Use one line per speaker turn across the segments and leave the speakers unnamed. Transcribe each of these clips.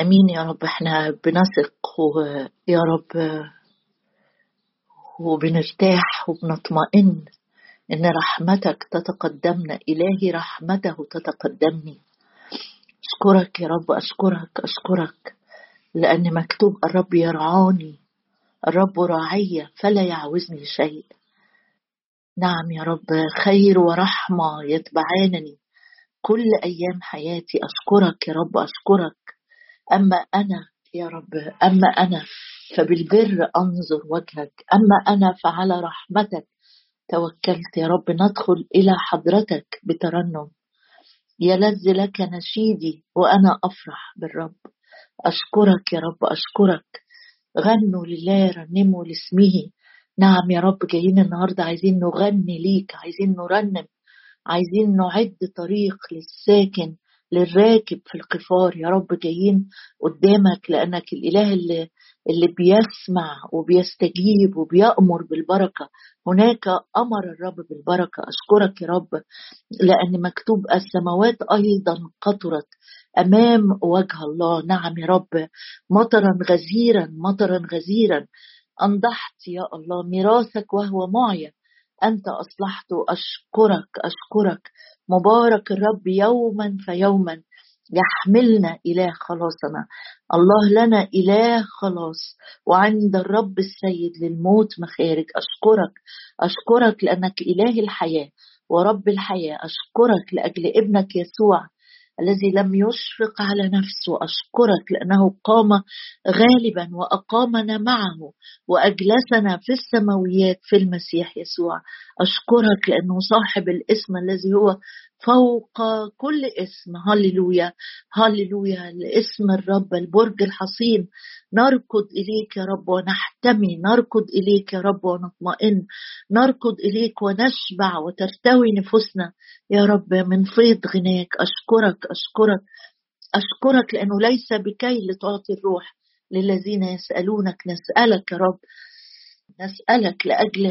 آمين يا رب. إحنا بنثق ويا رب. وبنرتاح وبنطمئن إن رحمتك تتقدمنا. إلهي رحمته تتقدمني. أشكرك يا رب. أشكرك. أشكرك. لأن مكتوب الرب يرعاني. الرب راعي فلا يعوزني شيء. نعم يا رب. خير ورحمة يتبعانني. كل أيام حياتي أشكرك يا رب. أشكرك. أما أنا يا رب أما أنا فبالبر أنظر وجهك أما أنا فعلى رحمتك توكلت يا رب ندخل إلى حضرتك بترنم. يلذ لك نشيدي وأنا أفرح بالرب. أشكرك يا رب أشكرك. غنوا لله رنموا لاسمه. نعم يا رب جايين النهارده عايزين نغني ليك عايزين نرنم عايزين نعد طريق للساكن. للراكب في القفار. يا رب جايين قدامك لأنك الإله اللي, اللي بيسمع وبيستجيب وبيأمر بالبركة. هناك أمر الرب بالبركة. أشكرك يا رب لأن مكتوب السماوات أيضا قطرت أمام وجه الله. نعم يا رب. مطرا غزيرا مطرا غزيرا. أنضحت يا الله. ميراثك وهو معين أنت أصلحت أشكرك أشكرك. مبارك الرب يوما فيوما. يحملنا إله خلاصنا. الله لنا إله خلاص. وعند الرب السيد للموت مخارج. أشكرك. أشكرك لأنك إله الحياة. ورب الحياة. أشكرك لأجل ابنك يسوع. الذي لم يشفق على نفسه أشكرك لأنه قام غالبا وأقامنا معه وأجلسنا في السماويات في المسيح يسوع. أشكرك لأنه صاحب الاسم الذي هو فوق كل اسم. هللويا. هللويا لاسم الرب البرج الحصين. نركض إليك يا رب ونحتمي. نركض إليك يا رب ونطمئن. نركض إليك ونشبع وترتوي نفوسنا. يا رب من فيض غناك. أشكرك أشكرك. أشكرك لأنه ليس بكي لتعطي الروح للذين يسألونك. نسألك يا رب نسألك لأجل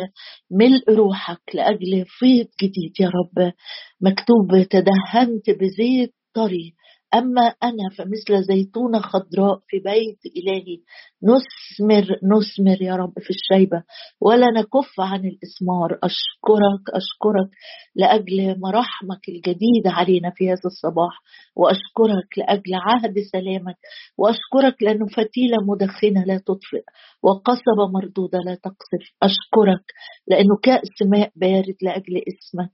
ملء روحك لأجل فيض جديد يا رب. مكتوب تدهنت بزيت طري أما أنا فمثل زيتونة خضراء في بيت إلهي نثمر نثمر يا رب في الشيبة ولا نكف عن الإثمار. أشكرك أشكرك لأجل مراحمك الجديدة علينا في هذا الصباح وأشكرك لأجل عهد سلامك وأشكرك لأنه فتيلة مدخنة لا تطفئ وقصبة مردودة لا تقصف. أشكرك لأنه كأس ماء بارد لأجل اسمك.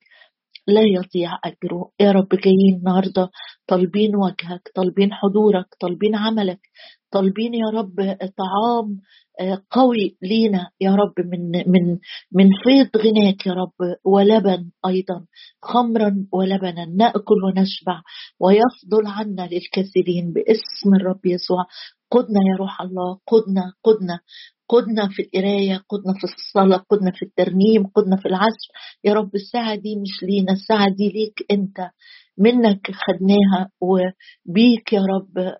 لا يضيع أجره. يا رب جايين النهاردة طالبين وجهك طالبين حضورك طالبين عملك طالبين يا رب طعام آه، قوي لينا يا رب من من من فيض غناك يا رب ولبن أيضا خمرا ولبنا نأكل ونشبع ويفضل عنا للكثيرين باسم الرب يسوع. قدنا يا روح الله قدنا قدنا. قدنا في القراية قدنا في الصلاة قدنا في الترنيم قدنا في العزف. يا رب الساعة دي مش لينا الساعة دي ليك أنت. منك خدناها وبيك يا رب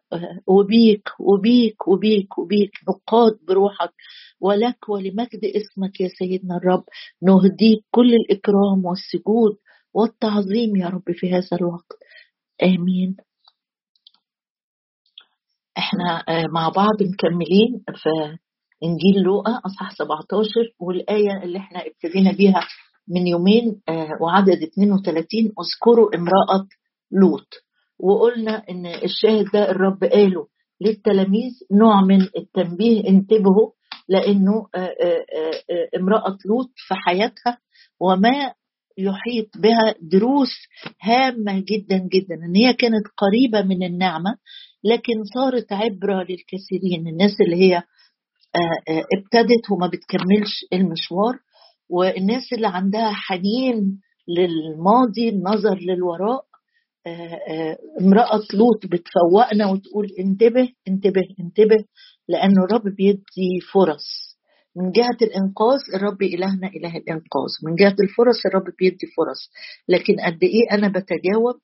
وبيك وبيك وبيك وبيك. نقاد بروحك ولك ولمجد اسمك يا سيدنا الرب. نهديك كل الإكرام والسجود والتعظيم يا رب في هذا الوقت. آمين. إحنا مع بعض مكملين في إنجيل لوقا أصحاح 17 والآية اللي إحنا ابتدينا بيها من يومين آه، وعدد 32 اذكروا امرأة لوط. وقلنا إن الشاهد ده الرب قاله للتلاميذ نوع من التنبيه انتبهوا لأنه آه، آه، امرأة لوط في حياتها وما يحيط بها دروس هامة جدا جدا. إن هي كانت قريبة من النعمة لكن صارت عبرة للكثيرين الناس اللي هي ابتدت وما بتكملش المشوار والناس اللي عندها حنين للماضي النظر للوراء امرأة لوط بتفوقنا وتقول انتبه انتبه انتبه لأن الرب بيدي فرص. من جهة الإنقاذ الرب إلهنا إله الإنقاذ. من جهة الفرص الرب بيدي فرص. لكن قد إيه أنا بتجاوب؟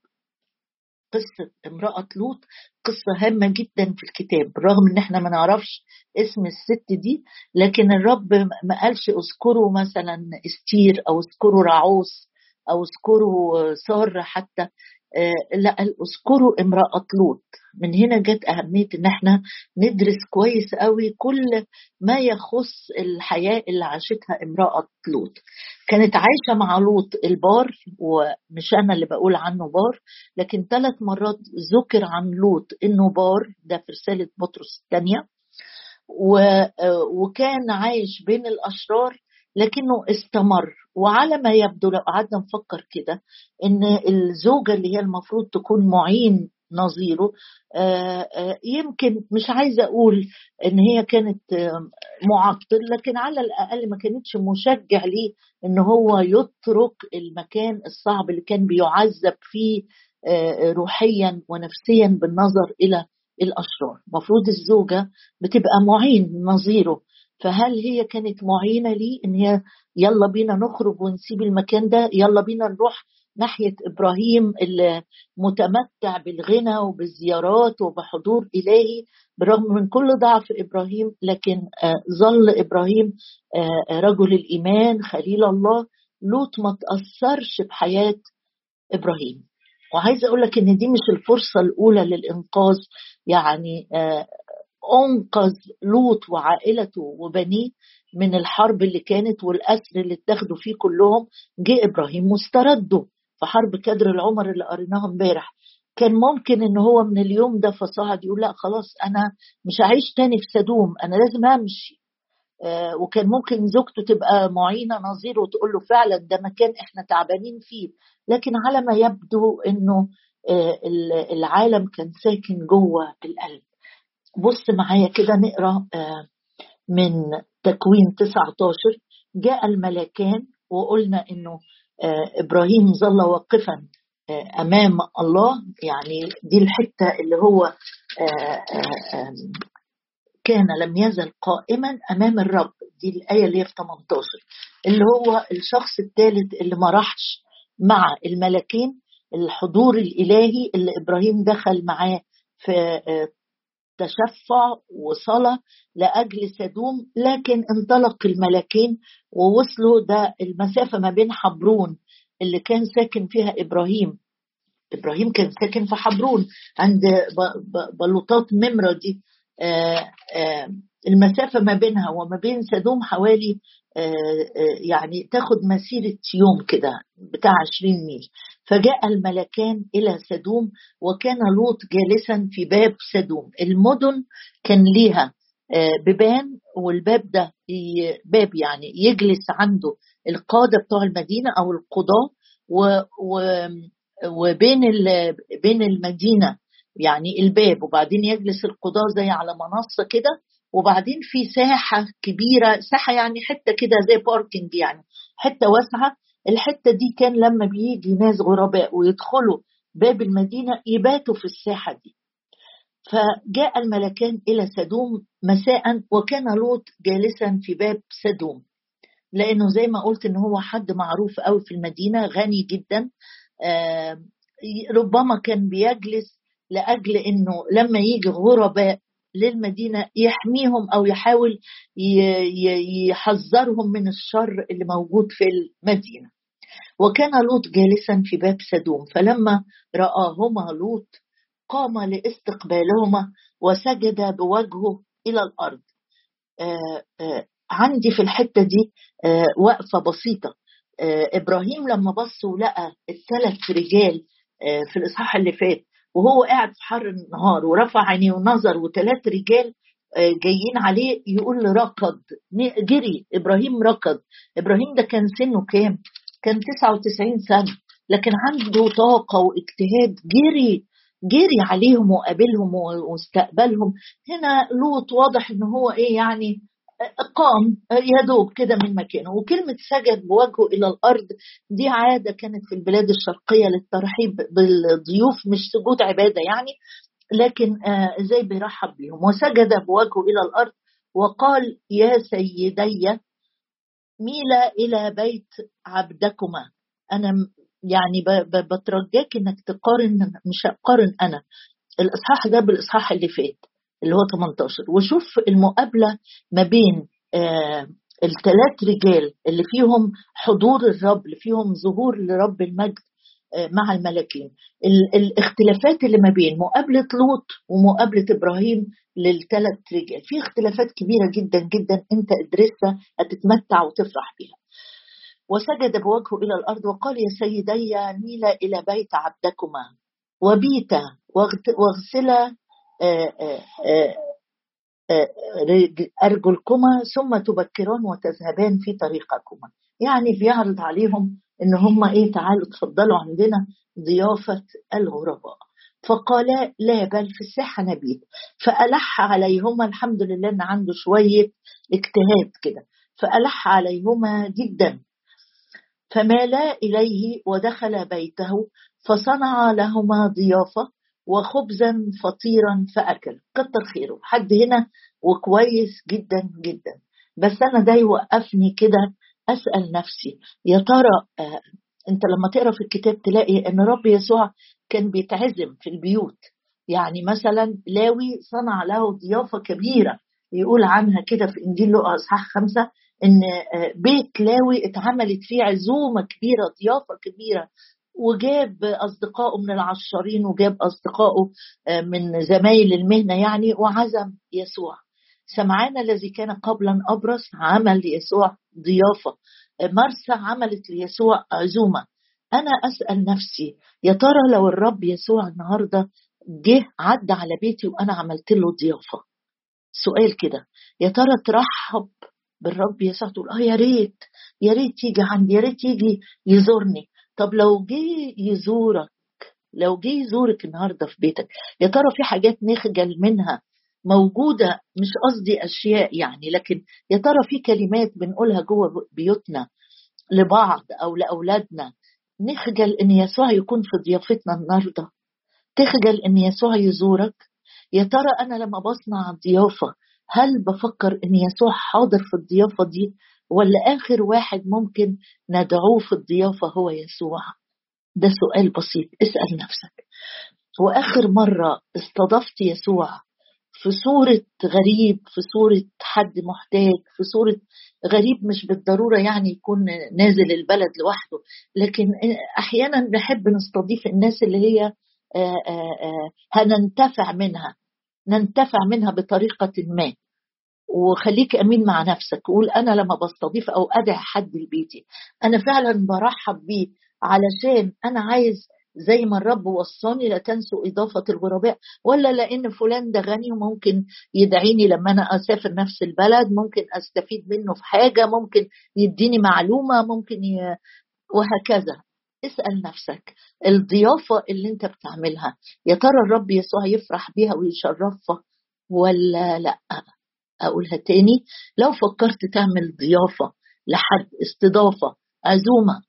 قصة امرأة لوط قصة هامة جدا في الكتاب بالرغم إن إحنا ما نعرفش اسم الست دي لكن الرب ما قالش اذكروا مثلا إستير أو اذكروا رعوس أو اذكروا سارة حتى. لا أذكروا امرأة لوط. من هنا جت أهمية إن إحنا ندرس كويس قوي كل ما يخص الحياة اللي عاشتها امرأة لوط. كانت عايشة مع لوط البار ومش أنا اللي بقول عنه بار لكن ثلاث مرات ذكر عن لوط إنه بار ده في رسالة بطرس الثانية وكان عايش بين الأشرار لكنه استمر. وعلى ما يبدو لو قعدنا نفكر كده إن الزوجة اللي هي المفروض تكون معين نظيره آه، آه، يمكن مش عايزة أقول إن هي كانت آه، معطل لكن على الأقل ما كانتش مشجع ليه إن هو يترك المكان الصعب اللي كان بيعذب فيه روحيا ونفسيا بالنظر إلى الأشرار. مفروض الزوجة بتبقى معين نظيره. فهل هي كانت معينة ليه إن هي يلا بينا نخرج ونسيب المكان ده يلا بينا نروح ناحية إبراهيم المتمتع بالغنى وبالزيارات وبحضور إلهي برغم من كل ضعف إبراهيم لكن آه، ظل إبراهيم آه، رجل الإيمان خليل الله. لوط ما تأثرش بحياة إبراهيم. وعايزة أقول لك إن دي مش الفرصة الأولى للإنقاذ يعني آه، أنقذ لوط وعائلته وبنيه من الحرب اللي كانت والأسر اللي اتاخدوا فيه كلهم جه إبراهيم واستردوا في حرب كدر العمر اللي قريناها امبارح. كان ممكن إن هو من اليوم ده فصاعد يقول لا خلاص أنا مش هعيش تاني في سدوم أنا لازم أمشي. آه وكان ممكن زوجته تبقى معينة نظيره وتقول له فعلا ده مكان إحنا تعبانين فيه. لكن على ما يبدو إنه آه العالم كان ساكن جوه القلب. بص معايا كده نقرأ آه من تكوين 19 جاء الملكان وقلنا إنه آه، إبراهيم ظل واقفا آه، أمام الله. يعني دي الحتة اللي هو كان لم يزل قائما أمام الرب. دي الآية اللي هي في 18 اللي هو الشخص الثالث اللي ما راحش مع الملكين الحضور الإلهي اللي إبراهيم دخل معاه في تشفع وصلاة لأجل سدوم لكن انطلق الملكين ووصلوا ده المسافة ما بين حبرون اللي كان ساكن فيها إبراهيم. إبراهيم كان ساكن في حبرون عند بلوطات ممرة دي. آه، آه، المسافة ما بينها وما بين سدوم حوالي آه، يعني تاخد مسيرة يوم كده بتاع 20 ميل. فجاء الملكان إلى سدوم وكان لوط جالسا في باب سدوم. المدن كان ليها بيبان والباب ده باب يعني يجلس عنده القادة بتوع المدينة أو القضاة وبين بين المدينة يعني الباب وبعدين يجلس القضاة زي على منصة كده وبعدين في ساحة كبيرة ساحة يعني حتة كده زي باركنج يعني حتة واسعة. الحتة دي كان لما بيجي ناس غرباء ويدخلوا باب المدينة يباتوا في الساحة دي. فجاء الملكان إلى سدوم مساء وكان لوط جالسا في باب سدوم. لأنه زي ما قلت إن هو حد معروف قوي في المدينة غني جدا. ربما كان بيجلس لأجل إنه لما يجي غرباء للمدينة يحميهم أو يحاول يحذرهم من الشر اللي موجود في المدينة. وكان لوط جالسا في باب سدوم فلما رآهما لوط قام لاستقبالهما وسجد بوجهه إلى الأرض. آه، آه، عندي في الحتة دي آه، وقفة بسيطة. إبراهيم لما بص ولقى الثلاث رجال في الإصحاح اللي فات وهو قاعد في حر النهار ورفع عينيه ونظر وثلاث رجال آه، جايين عليه يقول ركض. جري. إبراهيم ركض. إبراهيم ده كان سنه كام؟ كان 99 سنة لكن عنده طاقة واجتهاد. جري. جري عليهم وقابلهم واستقبلهم. هنا لوط واضح إن هو إيه يعني قام يا دوب كده من مكانه. وكلمة سجد بوجهه إلى الأرض دي عادة كانت في البلاد الشرقية للترحيب بالضيوف مش سجود عبادة يعني لكن آه، زي بيرحب بيهم. وسجد بوجهه إلى الأرض وقال يا سيدي ميلا إلى بيت عبدكما. أنا يعني بترجاك إنك تقارن مش أقارن أنا. الإصحاح ده بالإصحاح اللي فات. اللي هو 18 وشوف المقابلة ما بين آه الثلاث رجال اللي فيهم حضور الرب اللي فيهم ظهور لرب المجد آه، مع الملاكين. الاختلافات اللي ما بين مقابلة لوط ومقابلة إبراهيم للثلاث رجال. في اختلافات كبيرة جدا جدا أنت أدرسها هتتمتع وتفرح بيها. وسجد بوجهه إلى الأرض وقال يا سيدي نيلا إلى بيت عبدكما وبيتا واغسلا أرجلكما ثم تبكران وتذهبان في طريقكما. يعني بيعرض عليهم إن هم إيه تعالوا تفضلوا عندنا ضيافة الغرباء. فقال لا بل في الساحة نبيت فألح عليهما الحمد لله أن عنده شوية اجتهاد كده. فألح عليهما جدا. فمالا إليه ودخل بيته فصنع لهما ضيافة وخبزا فطيرا فأكل. كتر خيره. حد هنا وكويس جدا جدا. بس أنا ده يوقفني كده أسأل نفسي يا ترى آه أنت لما تقرأ في الكتاب تلاقي إن رب يسوع كان بيتعزم في البيوت. يعني مثلا لاوي صنع له ضيافة كبيرة يقول عنها كده في إنجيل لوقا أصحاح خمسة إن آه، بيت لاوي اتعملت فيه عزومة كبيرة ضيافة كبيرة. وجاب أصدقائه من العشارين وجاب أصدقائه آه، من زمايل المهنة يعني وعزم يسوع. سمعان الذي كان قبلا أبرص عمل ليسوع ضيافة مرسى عملت ليسوع عزومة. أنا أسأل نفسي يا ترى لو الرب يسوع النهاردة جه عدى على بيتي وأنا عملت له ضيافة؟ سؤال كده. يا ترى ترحب بالرب يسوع تقول آه يا ريت يا ريت يجي عندي يا ريت يجي يزورني. طب لو جه يزورك لو جه يزورك النهارده في بيتك يا ترى في حاجات نخجل منها موجودة؟ مش قصدي أشياء يعني لكن يا ترى في كلمات بنقولها جوه بيوتنا لبعض أو لأولادنا؟ نخجل إن يسوع يكون في ضيافتنا النهارده؟ تخجل إن يسوع يزورك؟ يا ترى أنا لما بصنع ضيافة هل بفكر إن يسوع حاضر في الضيافة دي؟ ولا اخر واحد ممكن ندعوه في الضيافة هو يسوع؟ ده سؤال بسيط اسأل نفسك. وآخر مرة استضفت يسوع في صورة غريب في صورة حد محتاج في صورة غريب مش بالضرورة يعني يكون نازل البلد لوحده لكن أحيانا نحب نستضيف الناس اللي هي آه، آه، آه، هننتفع منها ننتفع منها بطريقة ما. وخليك أمين مع نفسك. قول أنا لما بستضيف أو أدعي حد لبيتي أنا فعلا برحب بيه. علشان أنا عايز زي ما الرب وصاني لا تنسوا إضافة الغرباء. ولا لأن فلان ده غني وممكن يدعيني لما أنا أسافر نفس البلد ممكن أستفيد منه في حاجة ممكن يديني معلومة ممكن ي... وهكذا. اسأل نفسك. الضيافة اللي أنت بتعملها يا ترى الرب يسوع يفرح بيها ويشرفها ولا لأ؟ أقولها تاني. لو فكرت تعمل ضيافة لحد استضافة عزومة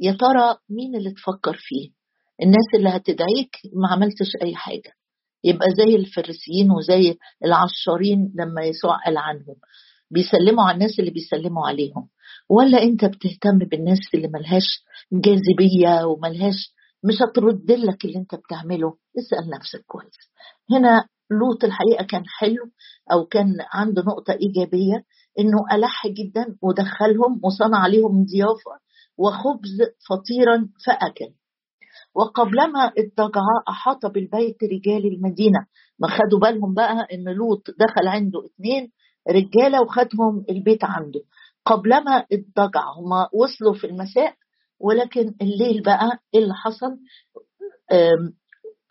يا ترى مين اللي تفكر فيه؟ الناس اللي هتدعيك ما عملتش أي حاجة. يبقى زي الفريسيين وزي العشارين لما يسوع قال عنهم. بيسلموا على الناس اللي بيسلموا عليهم. ولا أنت بتهتم بالناس اللي ملهاش جاذبية وملهاش مش هترد لك اللي أنت بتعمله. اسأل نفسك كويس. هنا لوط الحقيقة كان حلو أو كان عنده نقطة إيجابية إنه ألح جدا ودخلهم وصنع عليهم ضيافة وخبز فطيرا فأكل. وقبلما اضطجعا أحاط بالبيت رجال المدينة. ما خدوا بالهم بقى إن لوط دخل عنده اتنين رجالة وخدهم البيت عنده. قبلما اضطجع هما وصلوا في المساء ولكن الليل بقى إيه اللي حصل؟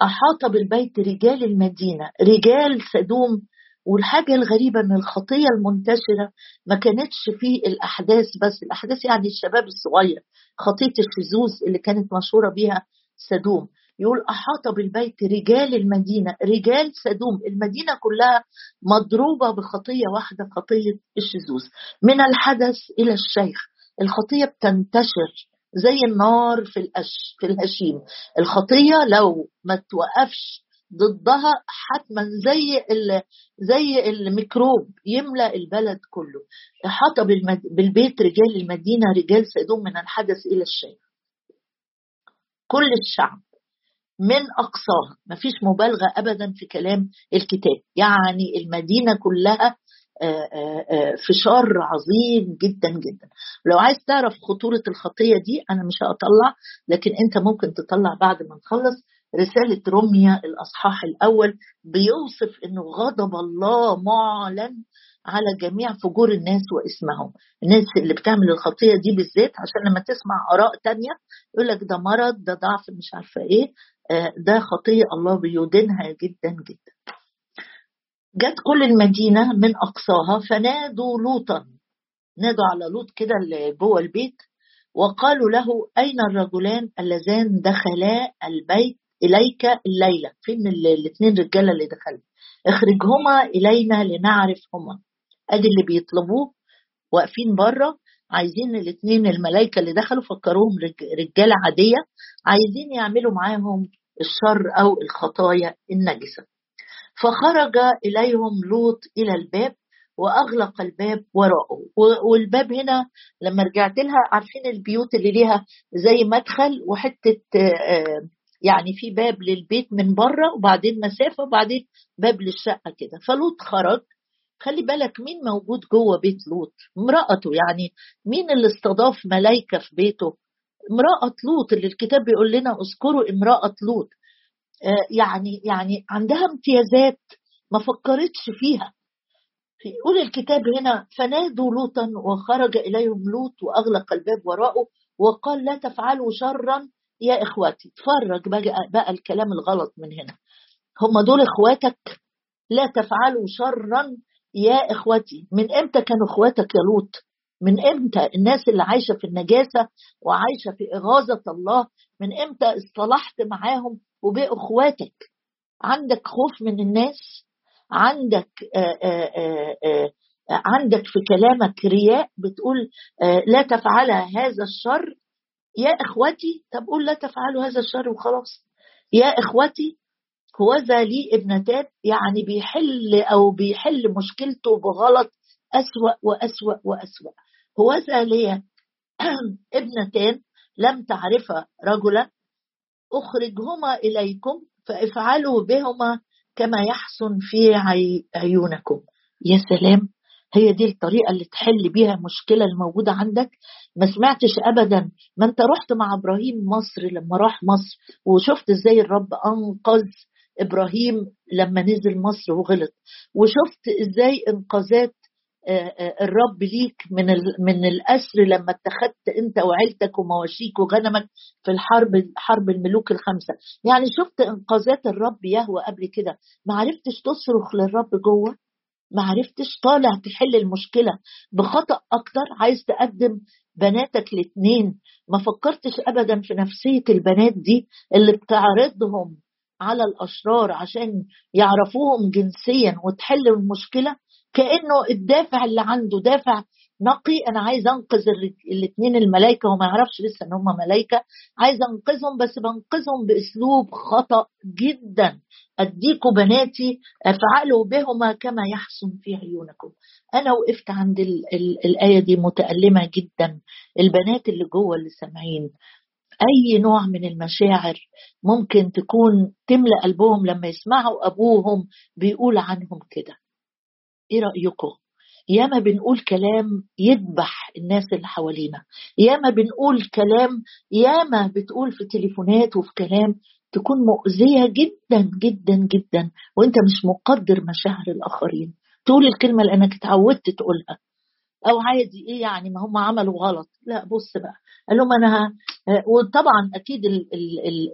أحاط بالبيت رجال المدينة رجال سدوم والحاجة الغريبة إن الخطية المنتشرة ما كانتش في الأحداث بس الأحداث يعني الشباب الصغير خطية الشذوذ اللي كانت مشهورة بيها سدوم. يقول أحاط بالبيت رجال المدينة رجال سدوم المدينة كلها مضروبة بخطية واحدة خطية الشذوذ. من الحدث إلى الشيخ الخطية بتنتشر زي النار في الأش في الهشيم. الخطية لو ما توقفش ضدها حتما زي ال... زي الميكروب يملأ البلد كله. احاط. بالبيت رجال المدينة رجال سدوم من الحدث إلى الشيخ كل الشعب من أقصاها. ما فيش مبالغة أبدا في كلام الكتاب. يعني المدينة كلها فشار عظيم جدا جدا. لو عايز تعرف خطورة الخطية دي أنا مش هطلع لكن أنت ممكن تطلع بعد ما نخلص رسالة روميا الأصحاح الأول. بيوصف أنه غضب الله معلن على جميع فجور الناس واسمهم. الناس اللي بتعمل الخطية دي بالذات عشان لما تسمع آراء تانية يقول لك ده مرض ده ضعف مش عارفة إيه. آه، ده خطية الله بيدينها جدا جدا. جت كل المدينة من أقصاها فنادوا لوطا. نادوا على لوط كده اللي جوه البيت وقالوا له أين الرجلان اللذان دخلا البيت إليك الليلة؟ فين الاثنين رجالة اللي دخلوا. اخرجهما إلينا لنعرفهما. أدي اللي بيطلبوه واقفين بره عايزين الاثنين الملائكة اللي دخلوا فكروهم رجالة عادية عايزين يعملوا معاهم الشر أو الخطايا النجسة. فخرج إليهم لوط إلى الباب وأغلق الباب وراءه. والباب هنا لما رجعت لها عارفين البيوت اللي ليها زي مدخل وحتة آه، يعني في باب للبيت من بره وبعدين مسافة وبعدين باب للشقة كده. فلوط خرج. خلي بالك مين موجود جوه بيت لوط؟ امرأته. يعني مين اللي استضاف ملايكة في بيته؟ امرأة لوط اللي الكتاب بيقول لنا اذكروا امرأة لوط. آه يعني يعني عندها امتيازات ما فكرتش فيها. يقول الكتاب هنا فنادوا لوطا وخرج إليهم لوط وأغلق الباب وراءه وقال لا تفعلوا شرا يا إخواتي. تفرج بقى, بقى الكلام الغلط من هنا. هم دول إخواتك؟ لا تفعلوا شرا يا إخوتي من إمتى كانوا إخواتك يا لوط؟ من إمتى الناس اللي عايشة في النجاسة وعايشة في إغاظة الله؟ من إمتى اصطلحت معاهم وبقوا إخواتك عندك خوف من الناس عندك آآ آآ آآ عندك في كلامك رياء بتقول لا تفعل هذا الشر. يا إخوتي طب قول لا تفعلوا هذا الشر وخلاص. يا إخوتي هوذا لي ابنتان يعني بيحل أو بيحل مشكلته بغلط أسوأ وأسوأ وأسوأ. هوذا لي ابنتان لم تعرف رجلا أخرجهما إليكم فافعلوا بهما كما يحسن في عيونكم. يا سلام هي دي الطريقة اللي تحل بيها المشكلة الموجودة عندك؟ ما سمعتش أبدا. ما أنت رحت مع إبراهيم مصر لما راح مصر وشفت إزاي الرب أنقذ إبراهيم لما نزل مصر وغلط. وشفت إزاي إنقاذات الرب ليك من من الأسر لما اتخذت أنت وعيلتك ومواشيك وغنمك في الحرب حرب الملوك الخمسة. يعني شفت إنقاذات الرب يهوى قبل كده؟ ما عرفتش تصرخ للرب جوه؟ ما عرفتش طالع تحل المشكلة؟ بخطأ أكتر عايز تقدم بناتك الاثنين ما فكرتش ابدا في نفسية البنات دي اللي بتعرضهم على الأشرار عشان يعرفوهم جنسيا وتحل المشكلة؟ كأنه الدافع اللي عنده دافع نقي. أنا عايز أنقذ الاثنين الملائكة. وما يعرفش لسه إن هم ملائكة. عايز أنقذهم بس بنقذهم بأسلوب خطأ جدا. أديكوا بناتي أفعلوا بهما كما يحسن في عيونكم. أنا وقفت عند ال ال الآية دي متألمة جدا. البنات اللي جوه اللي سامعين أي نوع من المشاعر ممكن تكون تملأ قلبهم لما يسمعوا أبوهم بيقول عنهم كده. إيه رأيكم؟ ياما بنقول كلام يذبح الناس اللي حوالينا. ياما بنقول كلام ياما بتقول في تليفونات وفي كلام تكون مؤذية جدا جدا جدا وأنت مش مقدر مشاعر الآخرين. تقول الكلمة لأنك اتعودت تقولها. أو عادي إيه يعني؟ ما هم عملوا غلط. لا بص بقى. قال لهم أنا وطبعا أكيد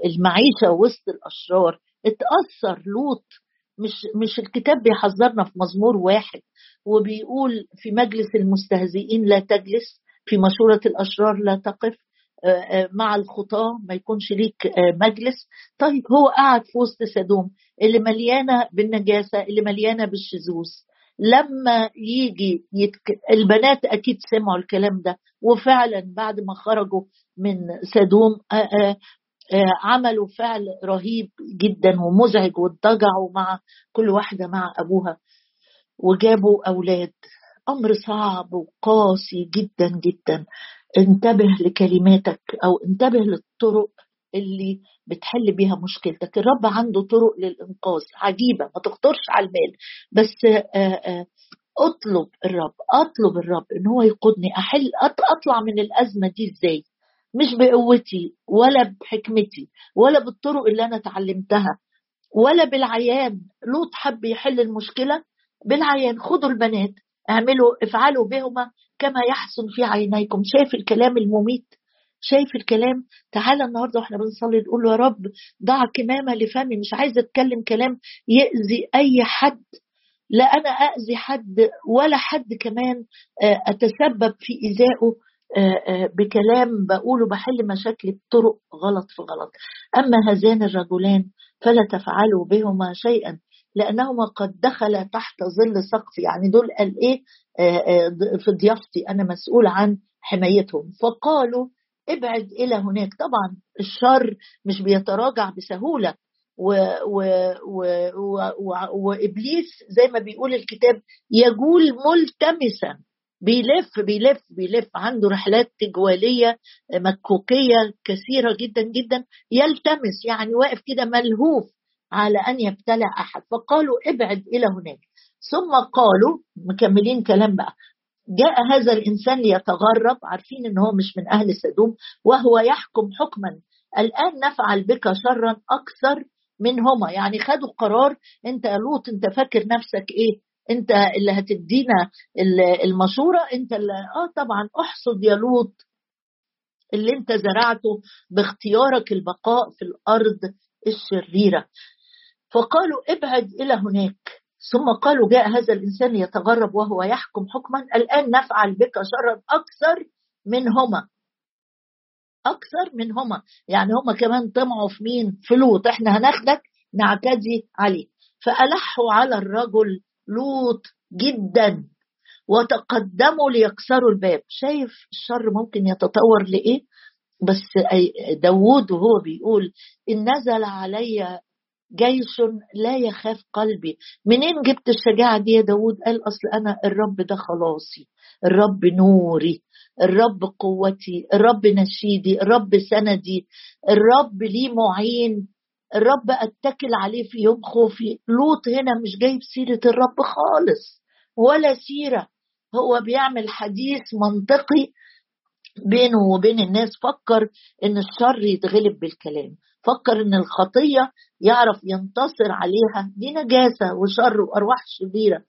المعيشة وسط الأشرار اتأثر لوط مش مش الكتاب بيحذرنا في مزمور واحد وبيقول في مجلس المستهزئين لا تجلس في مشورة الأشرار لا تقف مع الخطاة ما يكونش ليك مجلس. طيب هو قاعد في وسط سدوم اللي مليانة بالنجاسة اللي مليانة بالشذوذ. لما يجي يتك... البنات أكيد سمعوا الكلام ده وفعلا بعد ما خرجوا من سدوم عملوا فعل رهيب جدا ومزعج واتضجعوا مع كل واحدة مع أبوها وجابوا أولاد. أمر صعب وقاسي جدا جدا. انتبه لكلماتك أو انتبه للطرق اللي بتحل بيها مشكلتك. الرب عنده طرق للإنقاذ. عجيبة ما تخطرش على البال بس آآ آآ اطلب الرب اطلب الرب إن هو يقودني. أحل أطلع من الأزمة دي إزاي؟ مش بقوتي ولا بحكمتي ولا بالطرق اللي أنا اتعلمتها ولا بالعيان. لوط حب يحل المشكلة بالعيان. خدوا البنات اعملوا افعلوا بهما كما يحسن في عينيكم. شايف الكلام المميت؟ شايف الكلام؟ تعالى النهارده وإحنا بنصلي نقول يا رب ضع كمامة لفمي. مش عايزه اتكلم كلام يأذي أي حد. لا أنا اذي حد ولا حد كمان آه، أتسبب في إيذائه. بكلام بقوله بحل مشاكلي بطرق غلط في غلط. أما هذان الرجلان فلا تفعلوا بهما شيئا لأنهما قد دخلا تحت ظل سقف. يعني دول قال إيه؟ في ضيافتي أنا مسؤول عن حمايتهم. فقالوا ابعد إلى هناك. طبعا الشر مش بيتراجع بسهولة. و و و و و وإبليس زي ما بيقول الكتاب يجول ملتمسا. بيلف بيلف بيلف. عنده رحلات تجوالية مكوكية كثيرة جدا جدا. يلتمس يعني واقف كده ملهوف على أن يبتلع أحد. فقالوا ابعد إلى هناك. ثم قالوا مكملين كلام بقى جاء هذا الإنسان ليتغرب. عارفين إن هو مش من أهل سدوم وهو يحكم حكما. الآن نفعل بك شرا أكثر منهما. يعني خدوا قرار أنت يا لوط أنت فاكر نفسك إيه؟ انت اللي هتدينا المشوره انت اللي آه طبعا احصد يا لوط اللي انت زرعته باختيارك البقاء في الأرض الشريرة. فقالوا ابعد إلى هناك. ثم قالوا جاء هذا الإنسان يتغرب وهو يحكم حكما الآن نفعل بك شرا أكثر منهما. أكثر منهما. يعني هما كمان طمعوا في مين؟ في لوط. إحنا هناخدك نعتدي عليه. فألحوا على الرجل لوط جدا وتقدموا ليكسروا الباب. شايف الشر ممكن يتطور لإيه؟ بس داوود وهو بيقول إن نزل علي جيش لا يخاف قلبي. منين جبت الشجاعة دي يا داود قال أصل أنا الرب ده خلاصي. الرب نوري. الرب قوتي. الرب نشيدي. الرب سندي. الرب لي معين. الرب أتكل عليه في يوم خوفي. لوط هنا مش جايب سيرة الرب خالص ولا سيرة. هو بيعمل حديث منطقي بينه وبين الناس فكر إن الشر يتغلب بالكلام. فكر إن الخطية يعرف ينتصر عليها دي نجاسة وشر وأرواح شريرة.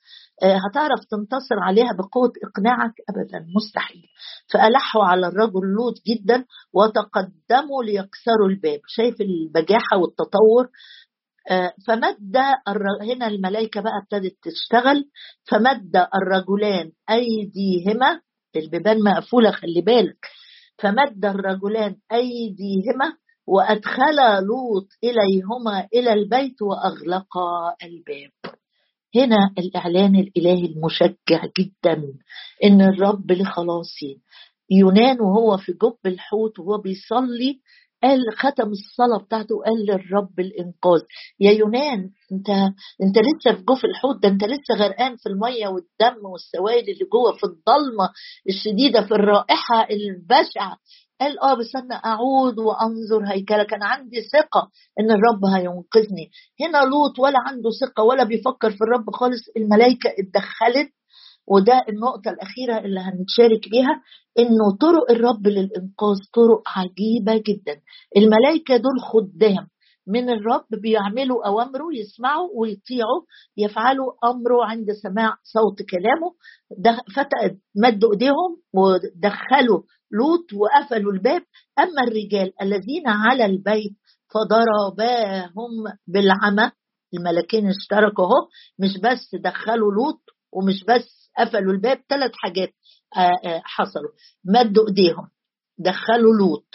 آه، هتعرف تنتصر عليها بقوة إقناعك؟ ابدا مستحيل. فألحوا على الرجل لوط جدا وتقدموا ليكسروا الباب. شايف البجاحة والتطور؟ آه، فمد هنا الملائكة بقى ابتدت تشتغل. فمد الرجلان أيديهما. البيبان مقفولة خلي بالك. فمد الرجلان أيديهما. وأدخلا لوط إليهما إلى البيت وأغلقا الباب. هنا الإعلان الإلهي المشجع جدا إن الرب لخلاصي. يونان وهو في جب الحوت وهو بيصلي قال ختم الصلاة بتاعته قال للرب الإنقاذ. يا يونان أنت أنت لسه في جوف الحوت ده أنت لسه غرقان في المية والدم والسوائل اللي جوه في الضلمة الشديدة في الرائحة البشعة. قال آه بس أنا أعود وأنظر هيكلك أنا عندي ثقة إن الرب هينقذني. هنا لوط ولا عنده ثقة ولا بيفكر في الرب خالص. الملائكة اتدخلت وده النقطة الأخيرة اللي هنتشارك بيها إنه طرق الرب للإنقاذ طرق عجيبة جدا. الملائكة دول خدام. من الرب بيعملوا أوامره يسمعوا ويطيعوا يفعلوا أمره عند سماع صوت كلامه. مدوا إيديهم ودخلوا لوط وقفلوا الباب. أما الرجال الذين على البيت فضرباهم بالعمى الملكين اشتركوا أهو مش بس دخلوا لوط ومش بس قفلوا الباب ثلاث حاجات آه، آه، حصلوا. مدوا إيديهم دخلوا لوط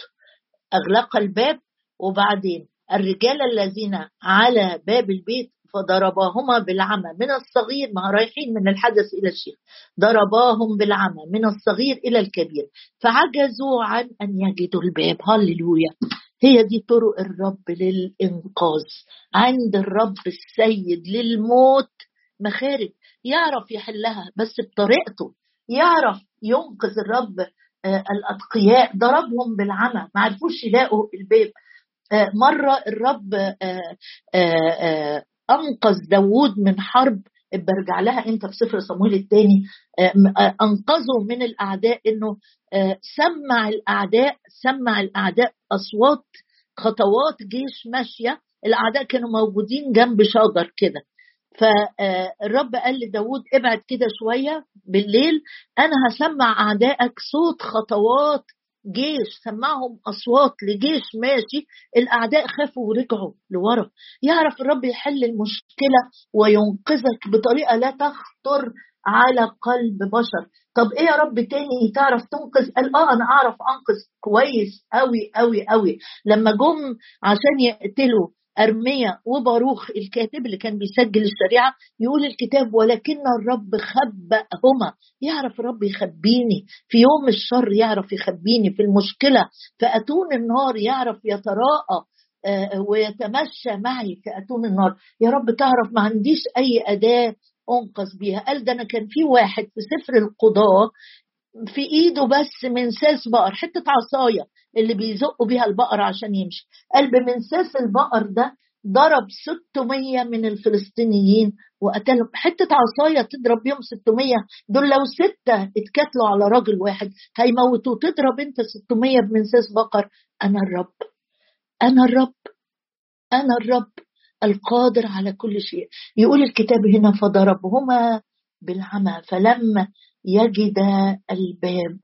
اغلق الباب وبعدين الرجال الذين على باب البيت فضرباهما بالعمى. من الصغير ما رايحين من الحدث إلى الشيخ. ضرباهم بالعمى من الصغير إلى الكبير. فعجزوا عن أن يجدوا الباب. هللويا. هي دي طرق الرب للإنقاذ. عند الرب السيد للموت مخارج. يعرف يحلها بس بطريقته. يعرف ينقذ الرب آه الأتقياء. ضربهم بالعمى. ما عرفوش يلاقوا الباب. مرة الرب آه, آه،, آه، أنقذ داوود من حرب برجع لها أنت في سفر صمويل الثاني انقذوا من الأعداء إنه سمع الأعداء سمع الأعداء أصوات خطوات جيش ماشية الأعداء كانوا موجودين جنب شجر كده. فالرب قال لداود ابعد كده شوية بالليل أنا هسمع أعدائك صوت خطوات جيش سمعهم أصوات لجيش ماشي الأعداء خافوا ورجعوا لورا. يعرف الرب يحل المشكلة وينقذك بطريقة لا تخطر على قلب بشر. طب إيه يا رب تاني؟ تعرف تنقذ؟ قال آه أنا أعرف أنقذ. كويس قوي قوي قوي لما جم عشان يقتلوا أرميا وباروخ الكاتب اللي كان بيسجل الشريعة يقول الكتاب ولكن الرب خبأهما. يعرف الرب يخبيني في يوم الشر يعرف يخبيني في المشكلة في أتون النار يعرف يتراءى آه، ويتمشى معي في أتون النار. يا رب تعرف ما عنديش أي أداة أنقذ بيها. قال ده أنا كان في واحد في سفر القضاء في ايده بس منساس بقر حتة عصاية اللي بيزقوا بيها البقر عشان يمشي. قال بمنساس البقر ده ضرب 600 من الفلسطينيين وقتلهم. حتة عصاية تضرب بيهم 600 دول لو ستة اتكتلوا على راجل واحد هيموتوه. تضرب انت 600 بمنساس بقر. أنا الرب. أنا الرب. أنا الرب القادر على كل شيء. يقول الكتاب هنا فضربهما بالعمى. فلما يجد الباب.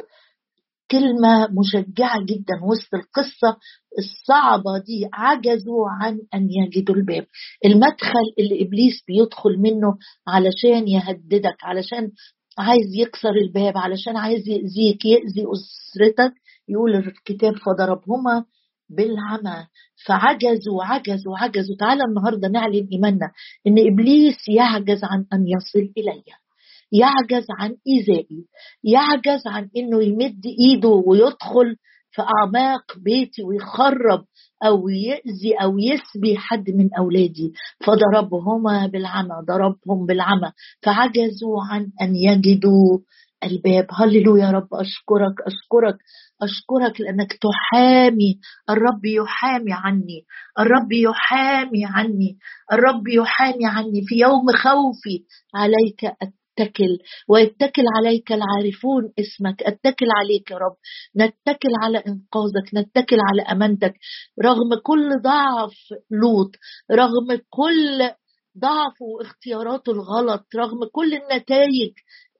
كلمة مشجعة جدا وسط القصة الصعبة دي عجزوا عن أن يجدوا الباب. المدخل اللي إبليس بيدخل منه علشان يهددك علشان عايز يكسر الباب علشان عايز يأذيك يأذي أسرتك يقول الكتاب فضربهما بالعمى. فعجزوا عجزوا عجزوا. تعالى النهارده نعلن إيماننا إن إبليس يعجز عن أن يصل الي يعجز عن إيذائي يعجز عن إنه يمد إيده ويدخل في أعماق بيتي ويخرب أو يأذي أو يسبي حد من أولادي. فضربهما بالعمى ضربهم بالعمى. فعجزوا عن أن يجدوا الباب. هللويا يا رب أشكرك أشكرك أشكرك لأنك تحامي. الرب يحامي عني. الرب يحامي عني. الرب يحامي عني في يوم خوفي. عليك اتكل ويتكل عليك العارفون اسمك اتكل عليك يا رب. نتكل على إنقاذك نتكل على أمانتك. رغم كل ضعف لوط رغم كل ضعفه واختياراته الغلط رغم كل النتائج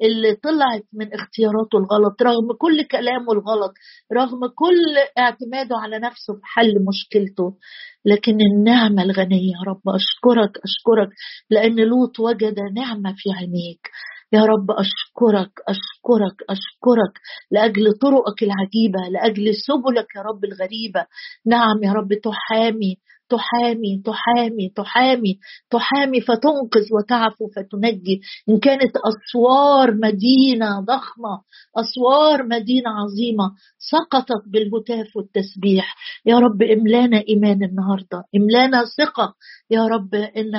اللي طلعت من اختياراته الغلط رغم كل كلامه الغلط رغم كل اعتماده على نفسه في حل مشكلته. لكن النعمة الغنية يا رب أشكرك أشكرك لأن لوط وجد نعمة في عينيك. يا رب أشكرك أشكرك أشكرك لأجل طرقك العجيبة لأجل سبلك يا رب الغريبة. نعم يا رب تحامي تحامي تحامي تحامي تحامي فتنقذ وتعفو فتنجي. إن كانت أسوار مدينة ضخمة أسوار مدينة عظيمة سقطت بالهتاف والتسبيح. يا رب املانا إيمان النهاردة املانا ثقة. يا رب إن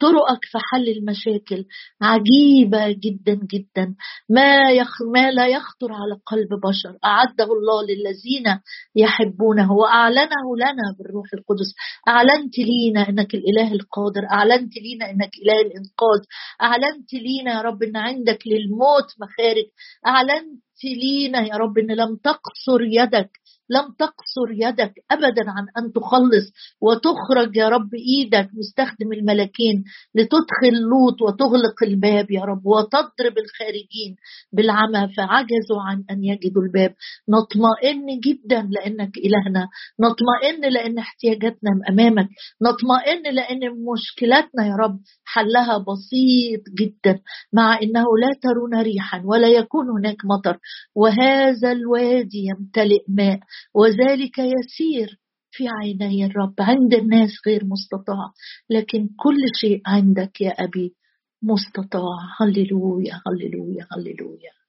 طرقك في حل المشاكل. عجيبة جدا جدا. ما, يخ ما لا يخطر على قلب بشر. أعده الله للذين يحبونه وأعلنه لنا بالروح القدس. أعلنت لينا أنك الإله القادر. أعلنت لينا أنك إله الإنقاذ. أعلنت لينا يا رب أن عندك للموت مخارج. أعلنت لينا يا رب إن لم تقصر يدك. لم تقصر يدك ابدا عن أن تخلص وتخرج يا رب إيدك مستخدم الملاكين لتدخل لوط وتغلق الباب يا رب وتضرب الخارجين بالعمى فعجزوا عن أن يجدوا الباب. نطمئن جدا لأنك إلهنا. نطمئن لأن احتياجاتنا أمامك. نطمئن لأن مشكلاتنا يا رب حلها بسيط جدا مع إنه لا ترون ريحا ولا يكون هناك مطر. وهذا الوادي يمتلئ ماء. وذلك يسير في عيني الرب. عند الناس غير مستطاع لكن كل شيء عندك يا أبي مستطاع. هللويا هللويا هللويا.